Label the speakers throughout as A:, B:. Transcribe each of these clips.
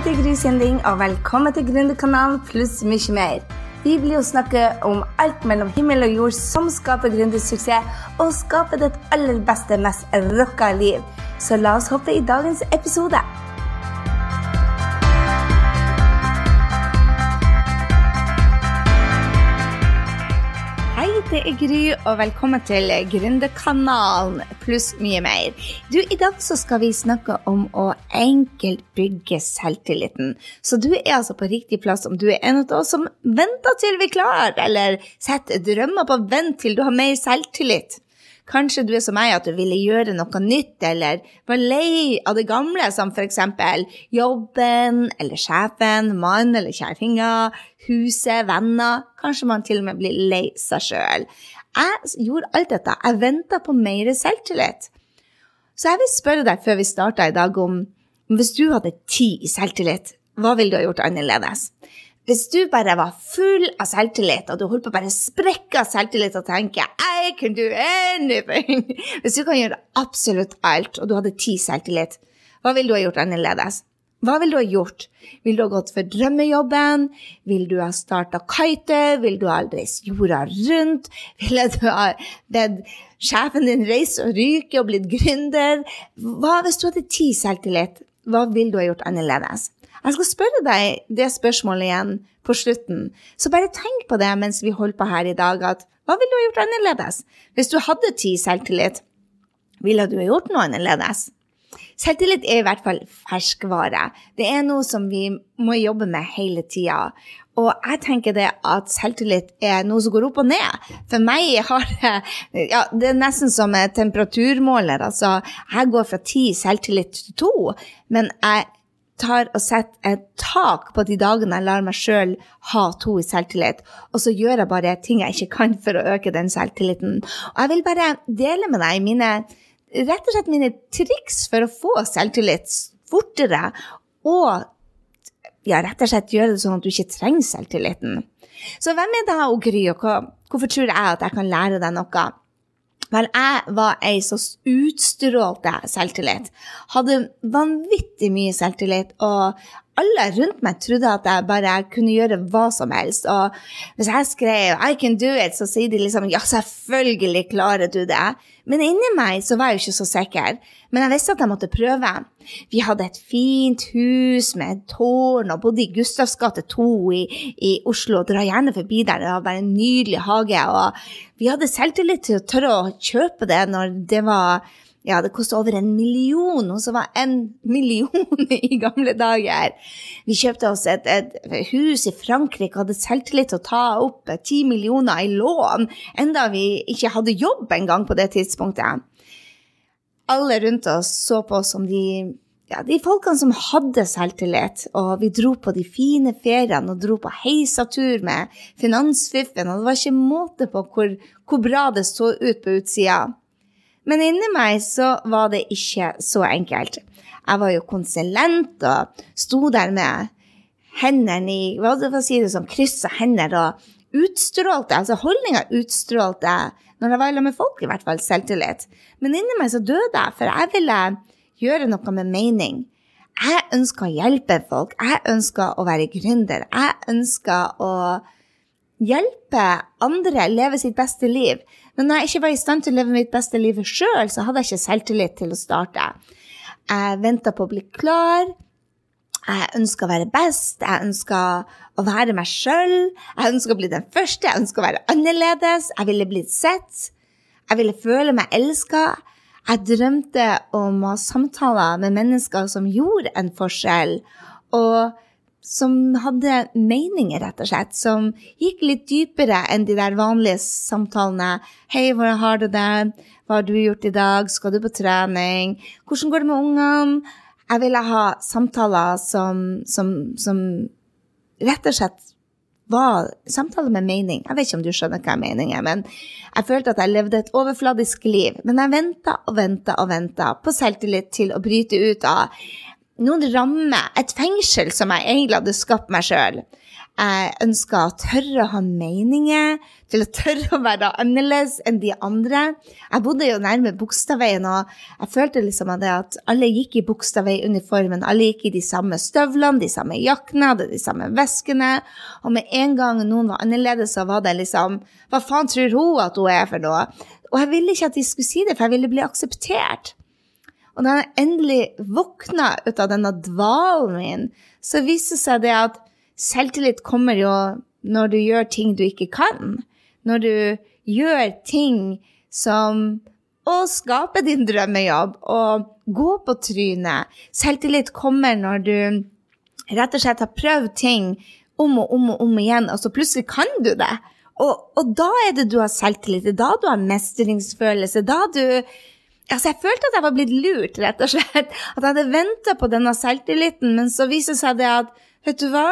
A: heter Gry Sinding, og velkommen til Gründerkanalen pluss mye mer. Vi blir jo snakke om alt mellom himmel og jord som skaper gründersuksess, og skaper ditt aller beste, mest rocka liv. Så la oss hoppe i dagens episode. Det er Gry, og velkommen til Gründerkanalen pluss mye mer. Du, I dag så skal vi snakke om å enkelt bygge selvtilliten. Så du er altså på riktig plass om du er en av oss som venter til vi er klar, eller setter drømmer på vent til du har mer selvtillit. Kanskje du er som meg, at du ville gjøre noe nytt, eller var lei av det gamle, som f.eks. jobben, eller sjefen, mann eller kjerringa, huset, venner. Kanskje man til og med blir lei seg sjøl. Jeg gjorde alt dette. Jeg venta på mer selvtillit. Så jeg vil spørre deg før vi starter i dag, om hvis du hadde ti i selvtillit, hva ville du ha gjort annerledes? Hvis du bare var full av selvtillit, og du holdt på å bare sprekke av selvtillit og tenke I can do anything Hvis du kan gjøre absolutt alt, og du hadde ti selvtillit, hva ville du ha gjort annerledes? Hva ville du ha gjort? Vil du ha gått for drømmejobben? Vil du ha starta kite? Vil du ha reist jorda rundt? Ville du ha bedt sjefen din reise og ryke og blitt gründer? Hva hvis du hadde ti selvtillit? Hva ville du ha gjort annerledes? Jeg skal spørre deg det spørsmålet igjen på slutten, så bare tenk på det mens vi holder på her i dag, at hva ville du ha gjort annerledes? Hvis du hadde ti selvtillit, ville du ha gjort noe annerledes? Selvtillit er i hvert fall ferskvare. Det er noe som vi må jobbe med hele tida. Og jeg tenker det at selvtillit er noe som går opp og ned. For meg har det ja, Det er nesten som en temperaturmåler. Altså, jeg går fra ti selvtillit til to, men jeg tar og setter et tak på de dagene jeg lar meg sjøl ha to i selvtillit, og så gjør jeg bare ting jeg ikke kan for å øke den selvtilliten. Og jeg vil bare dele med deg mine, rett og slett mine triks for å få selvtillit fortere, og ja, rett og slett gjøre det sånn at du ikke trenger selvtilliten. Så hvem er da Gry, og hvorfor tror jeg at jeg kan lære deg noe? Vel, jeg var ei som utstrålte selvtillit. Hadde vanvittig mye selvtillit, og alle rundt meg trodde at jeg bare kunne gjøre hva som helst. Og hvis jeg skrev 'I can do it', så sier de liksom 'ja, selvfølgelig klarer du det'. Men inni meg så var jeg jo ikke så sikker. Men jeg visste at jeg måtte prøve. Vi hadde et fint hus med tårn og bodde i Gustavs gate 2 i, i Oslo. Dra gjerne forbi der, det var bare en nydelig hage. Og vi hadde selvtillit til å tørre å kjøpe det når det var ja, det kosta over en million, og så var en million i gamle dager. Vi kjøpte oss et, et hus i Frankrike, hadde selvtillit til å ta opp ti millioner i lån, enda vi ikke hadde jobb engang på det tidspunktet. Alle rundt oss så på oss som de, ja, de folkene som hadde selvtillit, og vi dro på de fine feriene og dro på heisatur med finansfiffen, og det var ikke måte på hvor, hvor bra det så ut på utsida. Men inni meg så var det ikke så enkelt. Jeg var jo konsulent og sto der med hendene i hva si det som, kryssa hender og utstrålte, altså holdninga utstrålte, når jeg var sammen med folk, i hvert fall selvtillit. Men inni meg så døde jeg, for jeg ville gjøre noe med mening. Jeg ønska å hjelpe folk. Jeg ønska å være gründer. Jeg ønska å hjelpe andre leve sitt beste liv. Men når jeg ikke var i stand til å leve mitt beste liv sjøl, så hadde jeg ikke selvtillit til å starte. Jeg venta på å bli klar. Jeg ønska å være best, jeg ønska å være meg sjøl. Jeg ønska å bli den første, jeg ønska å være annerledes. Jeg ville blitt sett. Jeg ville føle meg elska. Jeg drømte om å ha samtaler med mennesker som gjorde en forskjell. Og som hadde meninger, rett og slett, som gikk litt dypere enn de der vanlige samtalene. 'Hei, hvordan har du det? Hva har du gjort i dag? Skal du på trening? Hvordan går det med ungene?' Jeg ville ha samtaler som, som, som rett og slett var samtaler med mening. Jeg vet ikke om du skjønner hva jeg mener, men jeg følte at jeg levde et overfladisk liv. Men jeg venta og venta og venta på selvtillit til å bryte ut av noen rammer, et fengsel som jeg egentlig hadde skapt meg sjøl. Jeg ønska å tørre å ha meninger, til å tørre å være annerledes enn de andre. Jeg bodde jo nærme Bogstadveien, og jeg følte liksom at alle gikk i Bogstadvei-uniformen. Alle gikk i de samme støvlene, de samme jakkene, hadde de samme veskene. Og med en gang noen var annerledes, så var det liksom Hva faen tror hun at hun er for noe? Og jeg ville ikke at de skulle si det, for jeg ville bli akseptert. Og da jeg endelig våkna ut av denne dvalen min, så viste det seg det at selvtillit kommer jo når du gjør ting du ikke kan. Når du gjør ting som å skape din drømmejobb og gå på trynet. Selvtillit kommer når du rett og slett har prøvd ting om og om og om igjen, og så plutselig kan du det. Og, og da er det du har selvtillit, da du har mestringsfølelse, da du Altså, jeg følte at jeg var blitt lurt, rett og slett. At jeg hadde venta på denne selvtilliten, men så viser det seg det at vet du hva,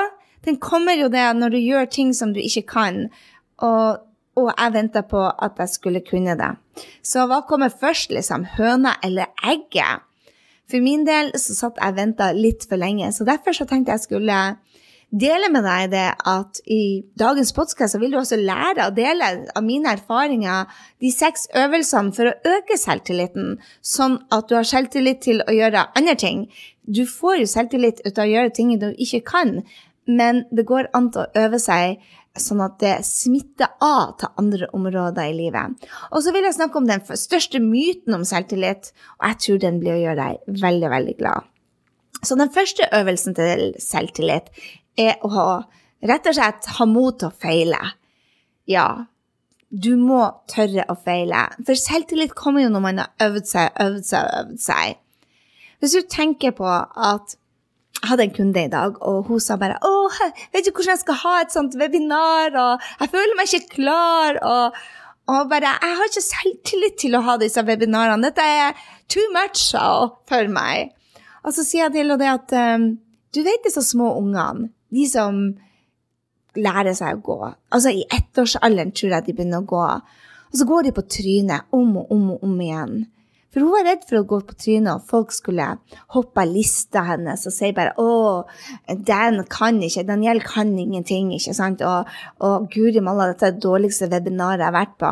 A: den kommer jo det når du gjør ting som du ikke kan. Og, og jeg venta på at jeg skulle kunne det. Så hva kommer først, liksom? Høna eller egget? For min del så satt jeg og venta litt for lenge, så derfor så tenkte jeg skulle dele med deg det at i dagens podkast vil du også lære å dele av mine erfaringer de seks øvelsene for å øke selvtilliten, sånn at du har selvtillit til å gjøre andre ting. Du får jo selvtillit ut av å gjøre ting du ikke kan, men det går an til å øve seg sånn at det smitter av til andre områder i livet. Og så vil jeg snakke om den største myten om selvtillit, og jeg tror den blir å gjøre deg veldig, veldig glad. Så den første øvelsen til selvtillit er å rett og slett ha mot til å feile. Ja, du må tørre å feile. For selvtillit kommer jo når man har øvd seg, øvd seg, øvd seg. Hvis du tenker på at jeg hadde en kunde i dag, og hun sa bare 'Å, vet du hvordan jeg skal ha et sånt webinar?' og 'Jeg føler meg ikke klar', og, og bare 'Jeg har ikke selvtillit til å ha disse webinarene. Dette er too much for meg'. Og så sier jeg til henne at um, du vet disse små ungene, de som lærer seg å gå. Altså i ettårsalderen tror jeg de begynner å gå. Og så går de på trynet om og om og om igjen. For hun var redd for å gå på trynet, og folk skulle hoppe av lista hennes og si bare 'Å, den kan ikke. Daniel kan ingenting.' ikke sant? Og, og guri malla, dette er det dårligste webinaret jeg har vært på.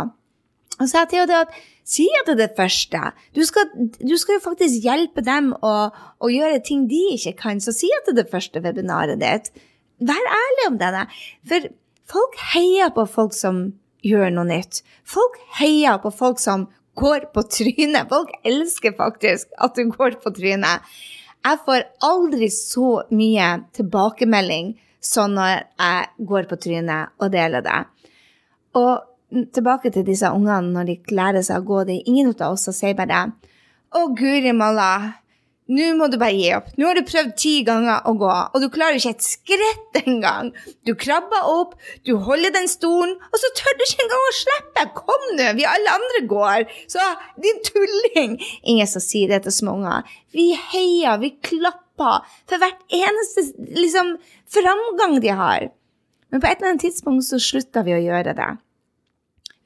A: Og så sa jeg til henne at si at det første. Du skal, du skal jo faktisk hjelpe dem å, å, gjøre ting de ikke kan, så si er det første webinaret ditt. Vær ærlig om det. For folk heier på folk som gjør noe nytt. Folk heier på folk som går på trynet. Folk elsker faktisk at du går på trynet. Jeg får aldri så mye tilbakemelding sånn når jeg går på trynet og deler det. Og tilbake til disse ungene når de lærer seg å gå. Det er ingen av oss som sier bare 'Å, guri malla, nå må du bare gi opp. Nå har du prøvd ti ganger å gå, og du klarer ikke et skritt engang. Du krabber opp, du holder den stolen, og så tør du ikke engang å slippe. Kom nå, vi alle andre går. Så din tulling. Ingen som sier det til små unger. Vi heier, vi klapper for hvert eneste liksom, framgang de har. Men på et eller annet tidspunkt så slutta vi å gjøre det.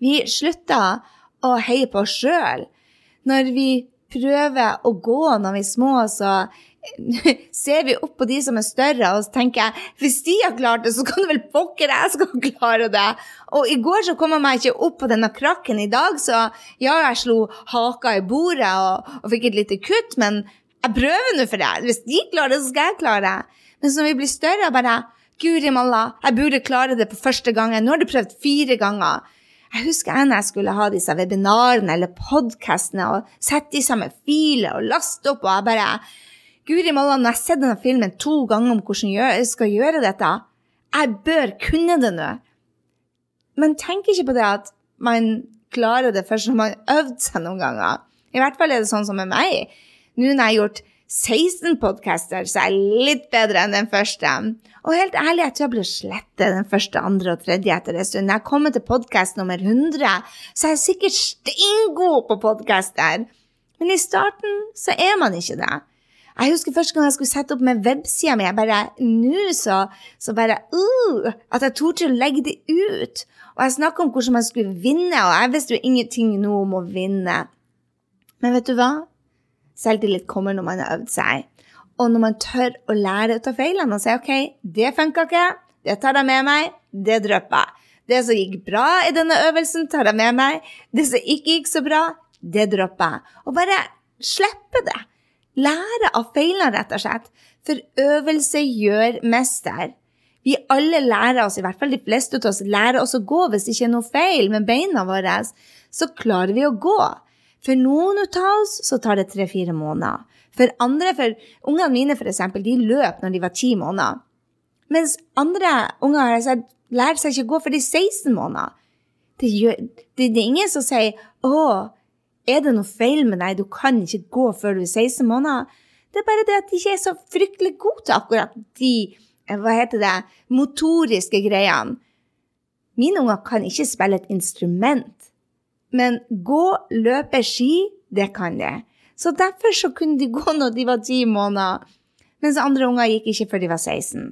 A: Vi slutter å heie på oss sjøl. Når vi prøver å gå når vi er små, så ser vi opp på de som er større, og så tenker jeg hvis de har klart det, så kan det vel pokker jeg skal klare det. Og i går så kom jeg meg ikke opp på denne krakken. I dag så ja, jeg slo haka i bordet og, og fikk et lite kutt, men jeg prøver nå for det. Hvis de klarer det, så skal jeg klare det. Men når vi blir større, bare Guri malla, jeg burde klare det på første gangen. Nå har du prøvd fire ganger. Jeg husker jeg når jeg skulle ha disse webinarene eller podkastene og sette de sammen filer og laste opp, og jeg bare Guri malla, når jeg har sett denne filmen to ganger om hvordan jeg skal gjøre dette, jeg bør kunne det nå. Men tenk ikke på det at man klarer det først når man har øvd seg noen ganger. I hvert fall er det sånn som med meg. Nå når jeg har gjort 16 podcaster, så er jeg litt bedre enn den første. Og helt ærlig, jeg tror jeg blir slettet den første, andre og tredje etter en stund. Jeg kommer til podkast nummer 100, så er jeg sikkert steingod på podcaster. Men i starten så er man ikke det. Jeg husker første gang jeg skulle sette opp med websida mi. Jeg bare Nå så, så bare uh, At jeg torde å legge det ut. Og jeg snakka om hvordan man skulle vinne, og jeg visste jo ingenting nå om å vinne. Men vet du hva? Selvtillit kommer når man har øvd seg. Og når man tør å lære ut av feilene og si OK, det funka ikke, det tar jeg med meg, det drypper jeg. Det som gikk bra i denne øvelsen, tar jeg med meg. Det som ikke gikk så bra, det dropper jeg. Og bare slippe det. Lære av feilene, rett og slett. For øvelse gjør mester. Vi alle lærer oss, i hvert fall de fleste av oss, lærer oss å gå hvis det ikke er noe feil med beina våre. Så klarer vi å gå. For noen av oss så tar det tre-fire måneder. For andre, for ungene mine for eksempel, de løp når de var ti måneder. Mens andre unger har jeg lærer seg ikke å gå før de er 16 måneder. Det, gjør, det, det, er ingen som sier 'Å, er det noe feil med deg, du kan ikke gå før du er 16 måneder'. Det er bare det at de ikke er så fryktelig gode til akkurat de eh, hva heter det, motoriske greiene. Mine unger kan ikke spille et instrument, men gå, løpe, ski, det kan de. Så derfor så kunne de gå når de var ti måneder, mens andre unger gikk ikke før de var 16.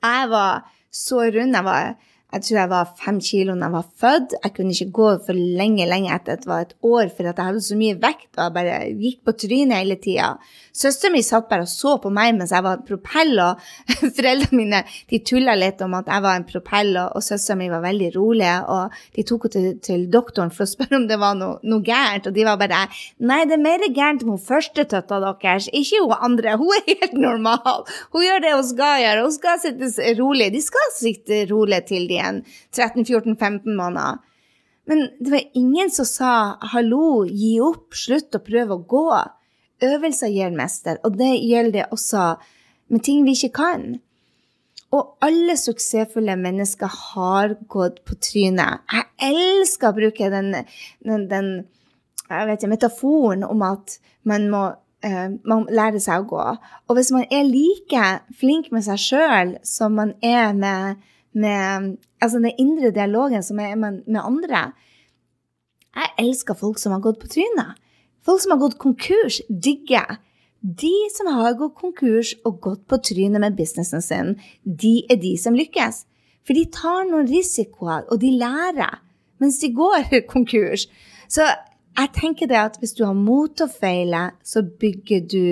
A: Jeg var så rund. Jeg var jeg tror jeg var fem kilo da jeg var født. Jeg kunne ikke gå for lenge lenge etter at det var et år, for jeg hadde så mye vekt og jeg bare gikk på trynet hele tida. Søsteren min satt bare og så på meg mens jeg var propell, og foreldrene mine de tulla litt om at jeg var en propell, og, søsteren min var veldig rolig. Og de tok henne til, til, doktoren for å spørre om det var noe, noe, gærent, og de var bare Nei, det er mer gærent med hun første tøtta deres, ikke hun andre. Hun er helt normal. Hun gjør det hun skal gjøre. Hun skal sitte rolig. De skal sitte rolig til de igjen 13-14-15 måneder. Men det var ingen som sa 'hallo, gi opp, slutt å prøve å gå'. Øvelser gir mester, og det gjelder også med ting vi ikke kan. Og alle suksessfulle mennesker har gått på trynet. Jeg elsker å bruke den, den, den vet, metaforen om at man må uh, man lærer seg å gå. Og hvis man er like flink med seg sjøl som man er med med altså den indre dialogen som er med, med andre. Jeg elsker folk som har gått på trynet. Folk som har gått konkurs, digger. De som har gått konkurs og gått på trynet med businessen sin, de er de som lykkes. For de tar noen risikoer, og de lærer mens de går konkurs. Så jeg tenker det at hvis du har mot til å feile, så bygger du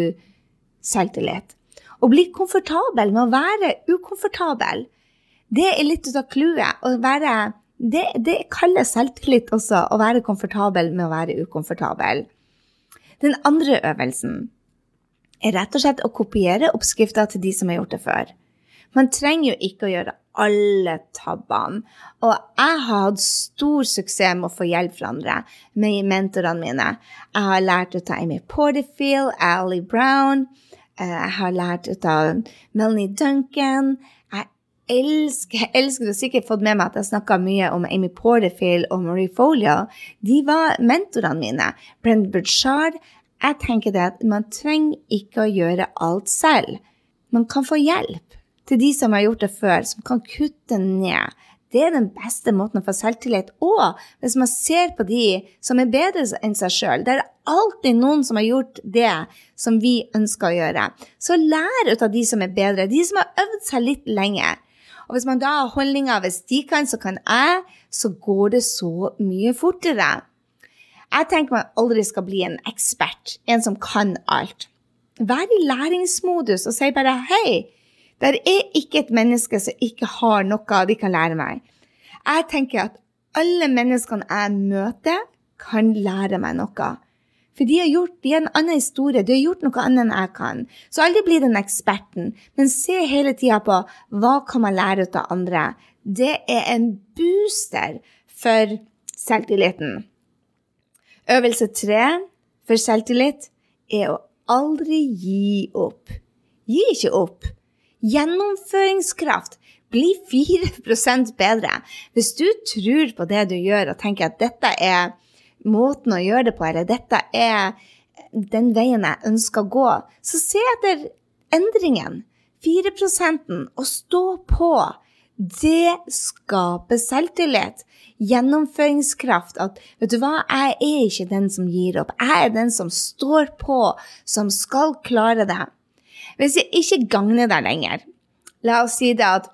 A: selvtillit. Og bli komfortabel med å være ukomfortabel. Det er litt ut av clouet. Å være det, det kalles selvtillit også, å være komfortabel med å være ukomfortabel. Den andre øvelsen er rett og slett å kopiere oppskrifta til de som har gjort det før. Man trenger jo ikke å gjøre alle tabbene. Og jeg har hatt stor suksess med å få hjelp fra andre, med mentorene mine. Jeg har lært ut av Amy Porterfield, Ally Brown. Eh, jeg har lært ut av Melanie Duncan elsker, elsker du sikkert fått med meg at jeg snakka mye om Amy Porterfield og Marie Folio. De var mentorene mine. Brent Burchard. Jeg tenker det at man trenger ikke å gjøre alt selv. Man kan få hjelp til de som har gjort det før, som kan kutte ned. Det er den beste måten å få selvtillit. Og hvis man ser på de som er bedre enn seg sjøl, det er alltid noen som har gjort det som vi ønsker å gjøre. Så lær ut av de som er bedre, de som har øvd seg litt lenger. Og hvis man da har holdninga hvis de kan, så kan jeg, så går det så mye fortere. Jeg tenker man aldri skal bli en ekspert, en som kan alt. Vær i læringsmodus og si bare hei, det er ikke et menneske som ikke har noe de kan lære meg. Jeg tenker at alle menneskene jeg møter, kan lære meg noe. For de har gjort de har en annen historie, de har gjort noe annet enn jeg kan. Så aldri bli den eksperten, men se hele tida på hva kan man lære ut av andre. Det er en booster for selvtilliten. Øvelse tre for selvtillit er å aldri gi opp. Gi ikke opp. Gjennomføringskraft. Bli 4% bedre. Hvis du tror på det du gjør og tenker at dette er måten å gjøre det på, eller dette er den veien jeg ønsker å gå, så se etter endringen. 4% og stå på. Det skaper selvtillit. Gjennomføringskraft. At vet du hva, jeg er ikke den som gir opp. Jeg er den som står på, som skal klare det. Hvis jeg ikke gagner deg lenger, la oss si det at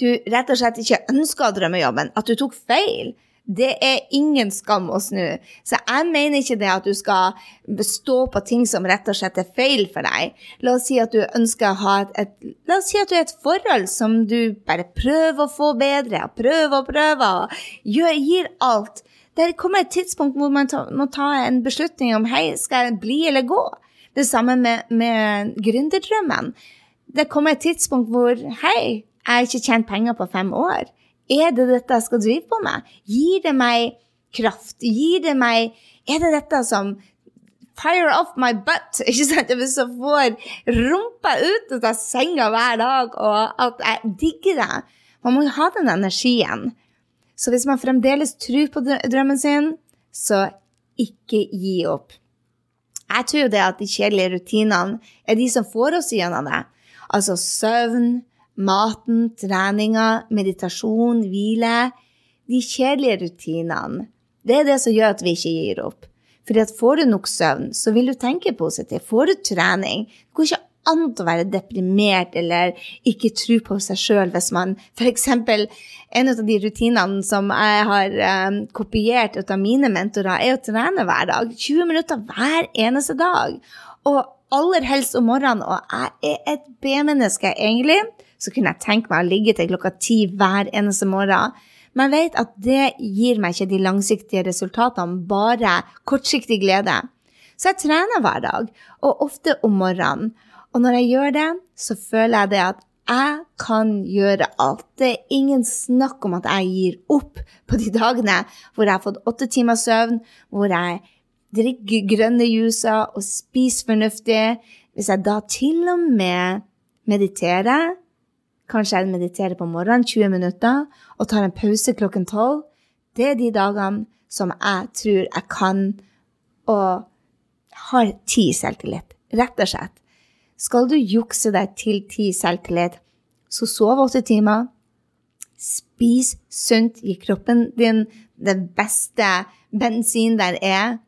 A: du rett og slett ikke ønska drømmejobben, at du tok feil, Det er ingen skam å snu. Så jeg mener ikke det at du skal bestå på ting som rett og slett er feil for deg. La oss si at du ønsker å ha et, et La oss si at du er et forhold som du bare prøver å få bedre, og prøver og prøver, og gjør, gir alt. Det kommer et tidspunkt hvor man ta, må ta en beslutning om hei, skal jeg bli eller gå. Det samme med, med gründerdrømmen. Det kommer et tidspunkt hvor hei, jeg har ikke tjent penger på fem år. Er det dette jeg skal drive på med? Gir det meg kraft? Gir det meg Er det dette som Fire off my butt! ikke sant? Hvis jeg får rumpa ut av senga hver dag, og at jeg digger det. Man må jo ha den energien. Så hvis man fremdeles tror på drømmen sin, så ikke gi opp. Jeg tror det at de kjedelige rutinene er de som får oss gjennom det. Altså søvn, maten, treninga, meditasjon, hvile De kjedelige rutinene. Det er det som gjør at vi ikke gir opp. Fordi at får du nok søvn, så vil du tenke positivt. Får du trening Det går ikke an å være deprimert eller ikke tro på seg sjøl hvis man f.eks. En av de rutinene som jeg har um, kopiert ut av mine mentorer, er å trene hver dag. 20 minutter hver eneste dag. Og aller helst om morgenen. Og jeg er et B-menneske, egentlig så kunne jeg tenke meg å ligge til klokka ti hver eneste morgen. Men jeg vet at det gir meg ikke de langsiktige resultatene, bare kortsiktig glede. Så jeg trener hver dag, og ofte om morgenen. Og når jeg gjør det, så føler jeg det at jeg kan gjøre alt. Det er ingen snakk om at jeg gir opp på de dagene hvor jeg har fått åtte timers søvn, hvor jeg drikker grønne juicer og spiser fornuftig. Hvis jeg da til og med mediterer, Kanskje jeg mediterer på morgenen 20 minutter og tar en pause klokken 12. Det er de dagene som jeg tror jeg kan og har ti selvtillit. Rett og slett. Skal du jukse deg til ti selvtillit, så sov åtte timer. Spis sunt, gi kroppen din den beste bensin der er.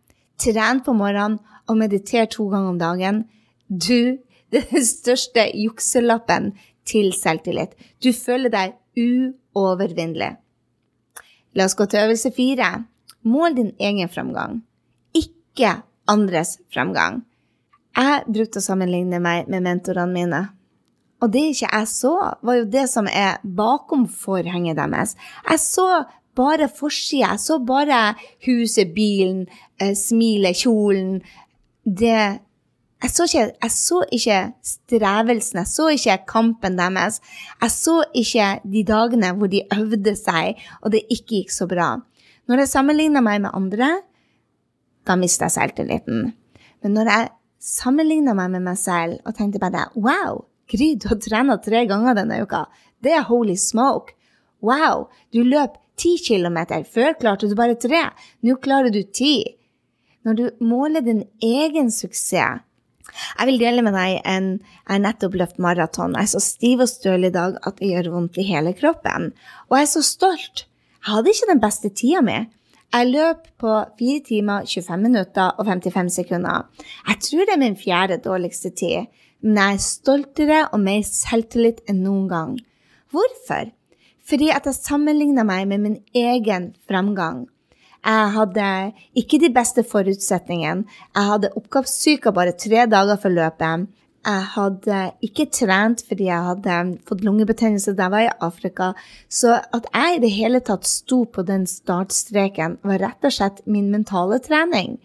A: Tren på morgenen og mediter to ganger om dagen. Du, det den største jukselappen til selvtillit. Du føler deg uovervinnelig. La oss gå til øvelse fire. Mål din egen framgang, ikke andres framgang. Jeg brukte å sammenligne meg med mentorene mine. Og det ikke jeg så, var jo det som er bakom forhenget deres. Jeg så bare forsida. Jeg så bare huset, bilen, eh, smilet, kjolen. Det jeg så, ikke, jeg så ikke strevelsen, jeg så ikke kampen deres. Jeg så ikke de dagene hvor de øvde seg, og det ikke gikk så bra. Når jeg sammenligna meg med andre, da mista jeg selvtilliten. Men når jeg sammenligna meg med meg selv og tenkte bare Wow, Gry, du har trena tre ganger denne uka. Det er holy smoke. Wow, du løp ti kilometer. Før klarte du bare tre. Nå klarer du ti. Når du måler din egen suksess jeg vil dele med deg en Jeg nettopp løpt maraton. Jeg er så stiv og støl i dag at det gjør vondt i hele kroppen. Og jeg er så stolt. Jeg hadde ikke den beste tida mi. Jeg løp på 4 timer, 25 minutter og 55 sekunder. Jeg tror det er min fjerde dårligste tid, men jeg er stoltere og mer selvtillit enn noen gang. Hvorfor? Fordi at jeg sammenligner meg med min egen framgang. Jeg hadde ikke de beste forutsetningene. Jeg hadde oppgavssyke bare tre dager før løpet. Jeg hadde ikke trent fordi jeg hadde fått lungebetennelse da jeg var i Afrika. Så at jeg i det hele tatt sto på den startstreken, var rett og slett min mentale trening.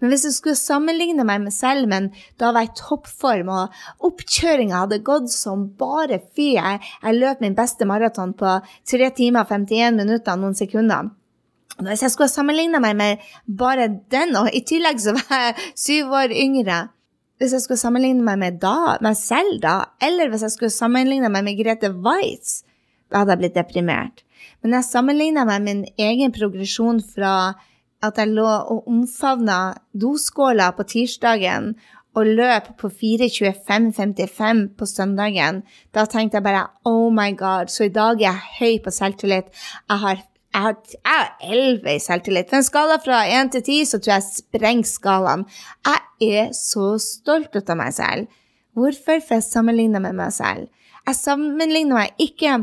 A: Men hvis jeg skulle sammenligne meg med selv, men da var jeg i toppform, og oppkjøringa hadde gått som bare fy Jeg, jeg løp min beste maraton på 3 timer, 51 minutter og noen sekunder. Hvis jeg skulle sammenligne meg med bare den, og i tillegg så var jeg syv år yngre Hvis jeg skulle sammenligne meg med da, meg selv da, eller hvis jeg skulle sammenligne meg med Grete Waitz, da hadde jeg blitt deprimert. Men jeg sammenligna meg med min egen progresjon fra at jeg lå og omfavna doskåla på tirsdagen og løp på 4.25,55 på søndagen. Da tenkte jeg bare oh my god, så i dag er jeg høy på selvtillit. Jeg har jeg har, jeg elleve i selvtillit. På en skala fra én til ti så tror jeg jeg sprenger skalaen. Jeg er så stolt av meg selv. Hvorfor? For jeg sammenligner med meg selv. Jeg sammenligner meg ikke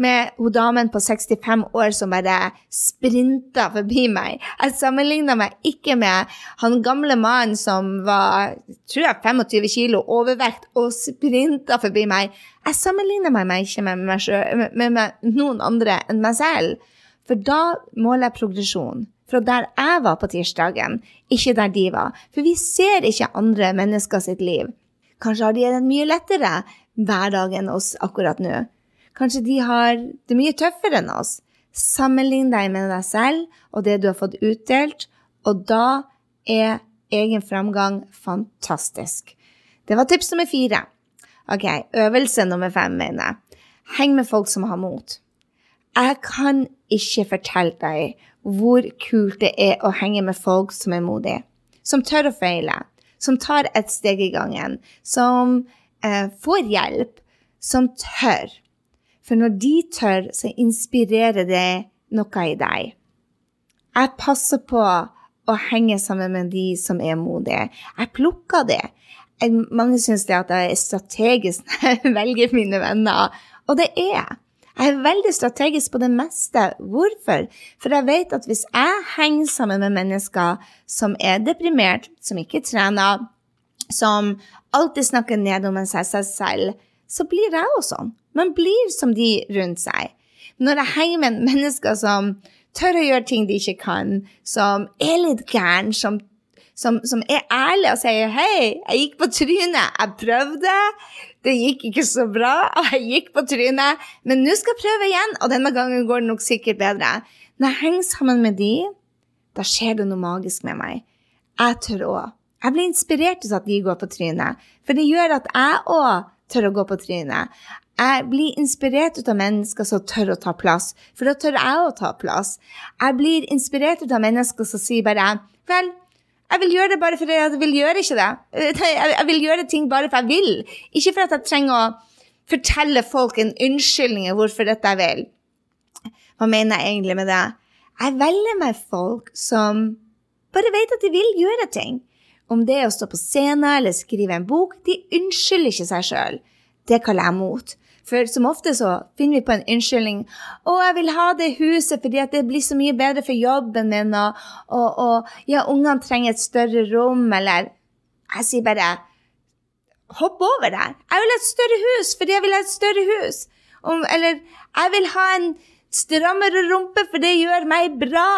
A: med hun damen på 65 år som bare sprinta forbi meg. Jeg sammenligna meg ikke med han gamle mannen som var tror jeg, 25 kilo overvekt og sprinta forbi meg. Jeg sammenligner meg ikke med, meg selv, med, med noen andre enn meg selv. For da måler jeg progresjon. Fra der jeg var på tirsdagen, ikke der de var. For vi ser ikke andre mennesker sitt liv. Kanskje har de det mye lettere hver dag enn oss akkurat nå. Kanskje de har det mye tøffere enn oss. Sammenlign deg med deg selv og det du har fått utdelt, og da er egen framgang fantastisk. Det var tips nummer fire. Ok, øvelse nummer fem, mener jeg. Heng med folk som har mot. Jeg kan ikke fortelle deg hvor kult det er å henge med folk som er modige, som tør å feile, som tar et steg i gangen, som eh, får hjelp, som tør. For når de tør, så inspirerer det noe i deg. Jeg passer på å henge sammen med de som er modige. Jeg plukker det. Mange syns det at jeg er strategisk når jeg velger mine venner, og det er jeg. Jeg er veldig strategisk på det meste. Hvorfor? For jeg vet at hvis jeg henger sammen med mennesker som er deprimert, som ikke trener, som alltid snakker ned om seg selv, så blir jeg også sånn. Man blir som de rundt seg. Når jeg henger med mennesker som tør å gjøre ting de ikke kan, som er litt gæren, som, som, som, er ærlige og sier 'hei, jeg gikk på trynet, jeg prøvde', det gikk ikke så bra, og jeg gikk på trynet, men nå skal jeg prøve igjen, og denne gangen går det nok sikkert bedre. Når jeg henger sammen med de, da skjer det noe magisk med meg. Jeg tør òg. Jeg blir inspirert til at de går på trynet, for det gjør at jeg òg tør å gå på trynet. Jeg blir inspirert ut av mennesker som tør å ta plass, for da tør jeg å ta plass. Jeg blir inspirert ut av mennesker som sier bare Vel, jeg vil gjøre det bare fordi jeg vil gjøre ikke det. Jeg vil gjøre ting bare for jeg vil, ikke for at jeg trenger å fortelle folk en unnskyldning hvorfor dette jeg vil. Hva mener jeg egentlig med det? Jeg velger meg folk som bare vet at de vil gjøre ting. Om det er å stå på scenen eller skrive en bok, de unnskylder ikke seg sjøl. Det kaller jeg mot. For som ofte så finner vi på en unnskyldning. 'Å, jeg vil ha det huset fordi det blir så mye bedre for jobben min', og, og, og ja, ungene trenger et større rom, eller Jeg sier bare hopp over det. Jeg vil ha et større hus fordi jeg vil ha et større hus. Om, eller jeg vil ha en strammere rumpe, for det gjør meg bra.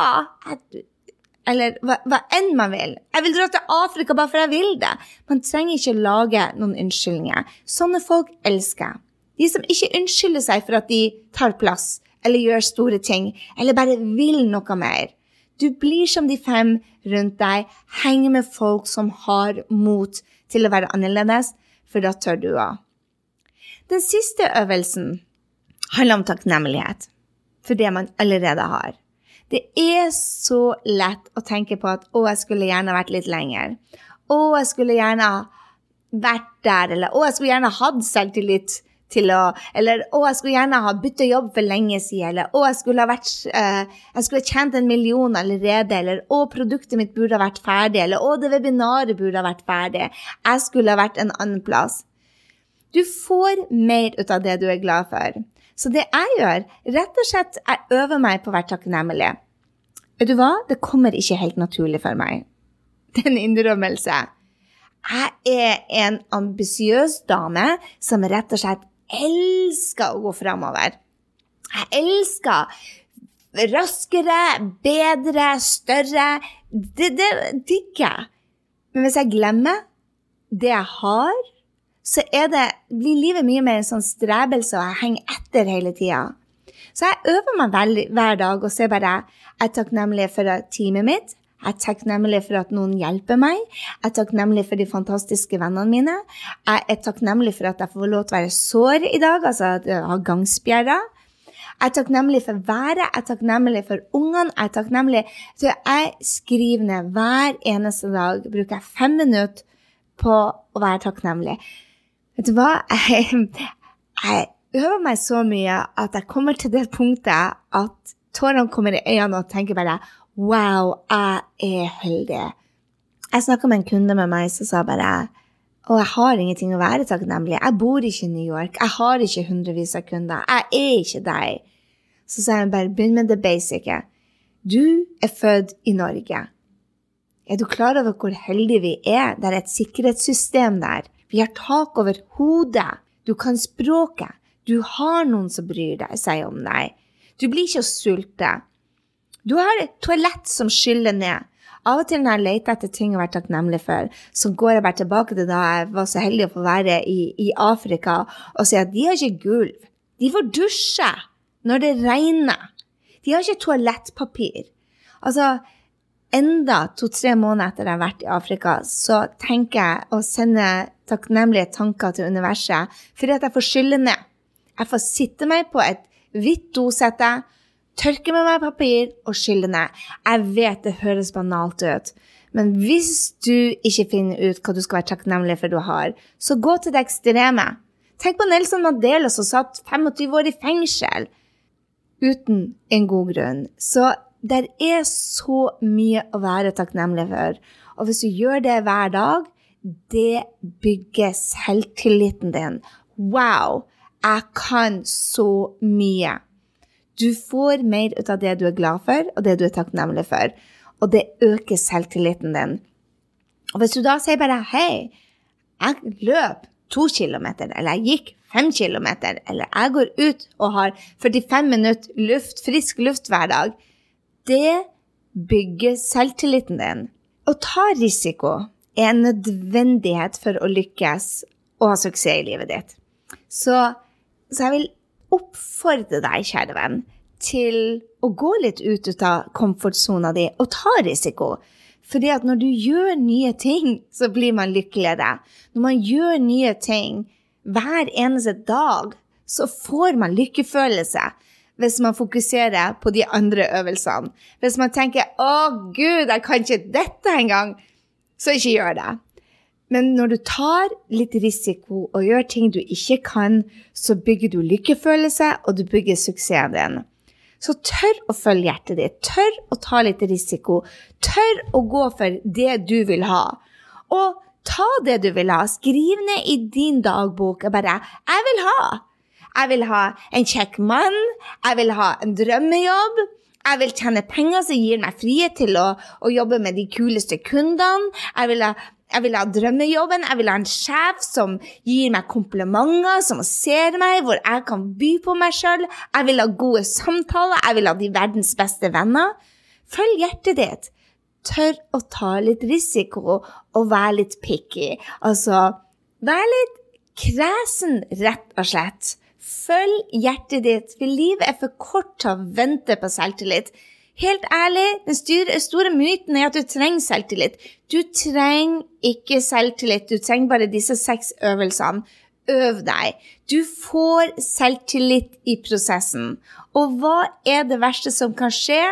A: Eller hva, hva, enn man vil. Jeg vil dra til Afrika bare for jeg vil det. Man trenger ikke lage noen unnskyldninger. Sånne folk elsker jeg. De som ikke unnskylder seg for at de tar plass eller gjør store ting, eller bare vil noe mer. Du blir som de fem rundt deg, henger med folk som har mot til å være annerledes, for da tør du òg. Den siste øvelsen handler om takknemlighet for det man allerede har. Det er så lett å tenke på at 'å, jeg skulle gjerne vært litt lenger'. 'Å, jeg skulle gjerne vært der', eller 'å, jeg skulle gjerne hatt selvtillit' til å Eller 'Å, jeg skulle gjerne ha bytta jobb for lenge siden', eller 'Å, jeg skulle ha vært uh, Jeg skulle ha tjent en million allerede', eller 'Å, produktet mitt burde ha vært ferdig', eller 'Å, det webinaret burde ha vært ferdig'. Jeg skulle ha vært en annen plass. Du får mer ut av det du er glad for. Så det jeg gjør, rett og slett, jeg øver meg på å være takknemlig. Vet du hva? Det kommer ikke helt naturlig for meg. Det er en innrømmelse. Jeg er en ambisiøs dame som rett og slett elsker å gå framover. Jeg elsker raskere, bedre, større. Det, det digger jeg. Men hvis jeg glemmer det jeg har, så det, blir livet mye mer en sånn strebelse, og jeg henger etter hele tida. Så jeg øver meg hver dag og ser bare jeg er takknemlig for teamet mitt. Jeg er takknemlig for at noen hjelper meg. Jeg er takknemlig for de fantastiske vennene mine. Jeg er takknemlig for at jeg får lov til å være sår i dag, altså at jeg har gangspjerder. Jeg er takknemlig for været, jeg er takknemlig for ungene. Jeg er takknemlig Så jeg skriver ned hver eneste dag. Bruker jeg fem minutter på å være takknemlig. Vet du hva? Jeg, jeg øver meg så mye at jeg kommer til det punktet at tårene kommer i øynene og tenker bare Wow, jeg er heldig. Jeg snakka med en kunde med meg som sa bare Og jeg har ingenting å være takknemlig. Jeg bor ikke i New York. Jeg har ikke hundrevis av kunder. Jeg er ikke deg. Så sa jeg bare begynn med det basic. Du er født i Norge. Er du klar over hvor heldige vi er? Det er et sikkerhetssystem der. Vi har tak over hodet. Du kan språket. Du har noen som bryr deg, seg om deg. Du blir ikke å. Du har et toalett som skyller ned. Av og til når jeg leter etter ting jeg har vært takknemlig for, så går jeg bare tilbake til da jeg var så heldig å få være i, i Afrika og sier at de har ikke gulv. De får dusje når det regner. De har ikke toalettpapir. Altså, enda to-tre måneder etter jeg har vært i Afrika, så tenker jeg å sende takknemlige tanker til universet fordi at jeg får skylle ned. Jeg får sitte meg på et hvitt dosette tørke med meg papir og skylle ned. Jeg vet det høres banalt ut, men hvis du ikke finner ut hva du skal være takknemlig for du har, så gå til det ekstreme. Tenk på Nelson Mandela som satt 25 år i fengsel uten en god grunn. Så det er så mye å være takknemlig for. Og hvis du gjør det hver dag, det bygger selvtilliten din. Wow! Jeg kan så mye. Du får mer ut av det du er glad for, og det du er takknemlig for. Og det øker selvtilliten din. Og hvis du da sier bare 'hei, jeg løp to kilometer', eller 'jeg gikk fem kilometer', eller 'jeg går ut og har 45 minutter luft, frisk luft hver dag', det bygger selvtilliten din. Å ta risiko er en nødvendighet for å lykkes og ha suksess i livet ditt. Så, så jeg vil oppfordre deg, kjære venn, til å gå litt ut av komfortsona di og ta risiko. Fordi at når du gjør nye ting, så blir man lykkeligere. Når man gjør nye ting hver eneste dag, så får man lykkefølelse. Hvis man fokuserer på de andre øvelsene. Hvis man tenker 'Å, gud, jeg kan ikke dette engang', så ikke gjør det. Men når du tar litt risiko og gjør ting du ikke kan, så bygger du lykkefølelse, og du bygger suksessen din. Så tør å følge hjertet ditt. Tør å ta litt risiko. Tør å gå for det du vil ha. Og ta det du vil ha. Skriv ned i din dagbok bare 'Jeg vil ha'. Jeg vil ha en kjekk mann. Jeg vil ha en drømmejobb. Jeg vil tjene penger som gir meg frihet til å, å jobbe med de kuleste kundene. Jeg vil ha jeg vil ha drømmejobben, jeg vil ha en sjef som gir meg komplimenter, som ser meg, hvor jeg kan by på meg sjøl. Jeg vil ha gode samtaler, jeg vil ha de verdens beste venner. Følg hjertet ditt. Tør å ta litt risiko og være litt picky. Altså, vær litt kresen, rett og slett. Følg hjertet ditt, for livet er for kort til å vente på selvtillit. Helt ærlig, den store, myten er at du trenger selvtillit. Du trenger ikke selvtillit, du trenger bare disse seks øvelsene. Øv deg. Du får selvtillit i prosessen. Og hva er det verste som kan skje?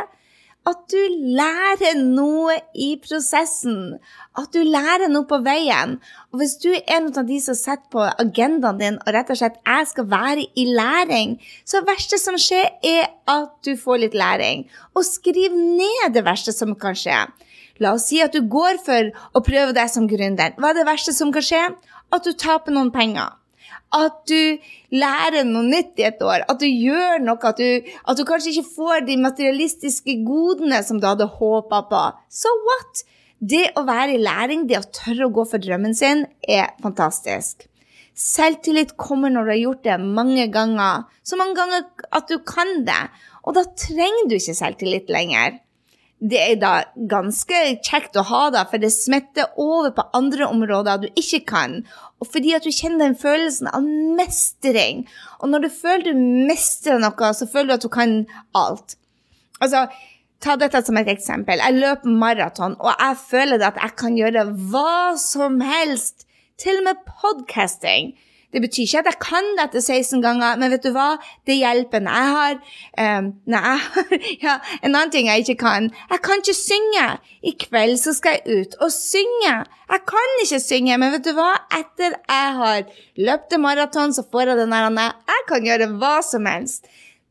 A: At du lærer noe i prosessen. At du lærer noe på veien. Og hvis du er en av de som setter på agendaen din og rett og slett 'jeg skal være i læring', så det verste som skjer, er at du får litt læring. Og skriv ned det verste som kan skje. La oss si at du går for å prøve deg som gründer. Hva er det verste som kan skje? At du taper noen penger at du lærer noe nytt i et år, at du gjør noe, at du, at du kanskje ikke får de materialistiske godene som du hadde håpa på. So what? Det å være i læring, det å tørre å gå for drømmen sin, er fantastisk. Selvtillit kommer når du har gjort det mange ganger, så mange ganger at du kan det. Og da trenger du ikke selvtillit lenger det er da ganske kjekt å ha, da, for det smitter over på andre områder du ikke kan. Og fordi at du kjenner den følelsen av mestring. Og når du føler du mestrer noe, så føler du at du kan alt. Altså, Ta dette som et eksempel. Jeg løper maraton, og jeg føler at jeg kan gjøre hva som helst. Til og med podcasting. Det betyr ikke at jeg kan dette 16 ganger, men vet du hva? Det hjelper. Når jeg har um, når jeg har, ja, En annen ting jeg ikke kan Jeg kan ikke synge. I kveld så skal jeg ut og synge. Jeg kan ikke synge, men vet du hva? Etter jeg har løpt en maraton, så får jeg den der Jeg kan gjøre hva som helst.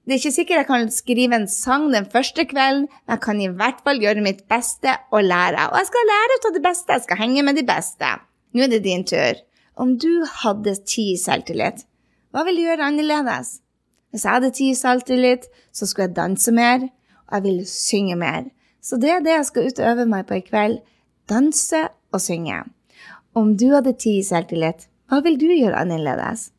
A: Det er ikke sikkert jeg kan skrive en sang den første kvelden, men jeg kan i hvert fall gjøre mitt beste og lære. Og jeg skal lære å av det beste. Jeg skal henge med de beste. Nå er det din tur. Om du hadde ti selvtillit, hva ville du gjøre annerledes? Hvis jeg hadde ti selvtillit, så skulle jeg danse mer, og jeg ville synge mer. Så det er det jeg skal utøve meg på i kveld. Danse og synge. Om du hadde ti selvtillit, hva vil du gjøre annerledes?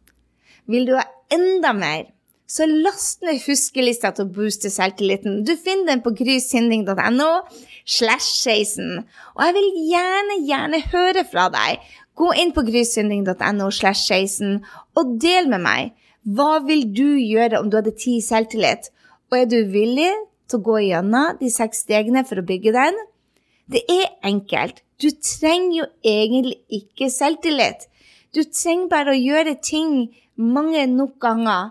A: Vil du ha enda mer? Så last ned huskelista til å booste selvtilliten. Du finner den på grysynding.no slash 16. Og jeg vil gjerne, gjerne høre fra deg. Gå inn på grysynding.no slash 16 og del med meg. Hva vil du gjøre om du hadde ti selvtillit? Og er du villig til å gå gjennom de seks stegene for å bygge den? Det er enkelt. Du trenger jo egentlig ikke selvtillit. Du trenger bare å gjøre ting mange nok ganger,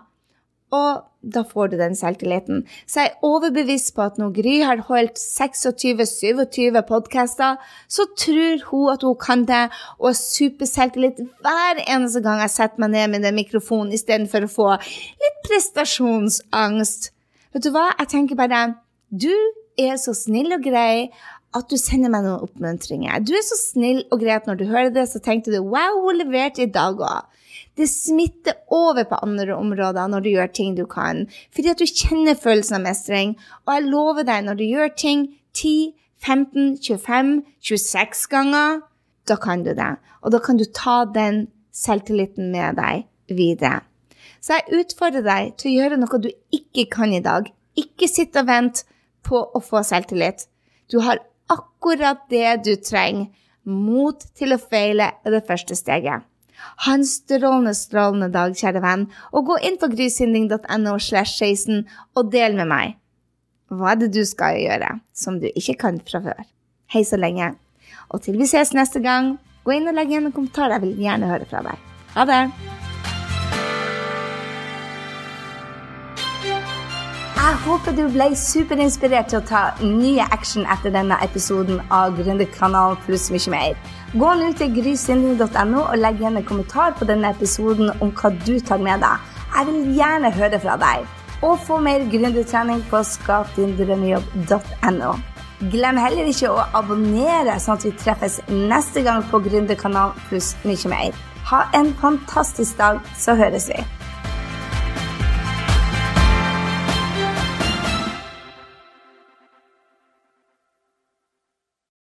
A: og da får du den selvtilliten. Så jeg er overbevist på at når Gry har holdt 26-27 podkaster, så tror hun at hun kan det, og har superselvtillit hver eneste gang jeg setter meg ned med den mikrofonen istedenfor å få litt prestasjonsangst. Vet du hva? Jeg tenker bare Du er så snill og grei at du sender meg noen oppmuntringer. Du er så snill og grei at når du hører det, så tenkte du wow, hun leverte i dag òg. Det smitter over på andre områder når du gjør ting du kan, fordi at du kjenner følelsen av mestring. Og jeg lover deg, når du gjør ting 10, 15, 25, 26 ganger, da kan du det. Og da kan du ta den selvtilliten med deg videre. Så jeg utfordrer deg til å gjøre noe du ikke kan i dag. Ikke sitt og vent på å få selvtillit. Du har akkurat det du trenger. Mot til å feile er det første steget. Ha en strålende, strålende dag, kjære venn, og gå inn på grysynding.no slash 16 og del med meg. Hva er det du skal gjøre som du ikke kan fra før? Hei så lenge. Og til vi ses neste gang, gå inn og legg igjen en kommentar. Jeg vil gjerne høre fra deg. Ha det! Jeg håper du ble superinspirert til å ta nye action etter denne episoden av Gründerkanalen pluss mye mer. Gå nå til grysynden.no og legg igjen en kommentar på denne episoden om hva du tar med deg. Jeg vil gjerne høre fra deg. Og få mer gründertrening på skapdindrømmejobb.no. Glem heller ikke å abonnere, sånn at vi treffes neste gang på Gründerkanalen pluss mye mer. Ha en fantastisk dag, så høres vi.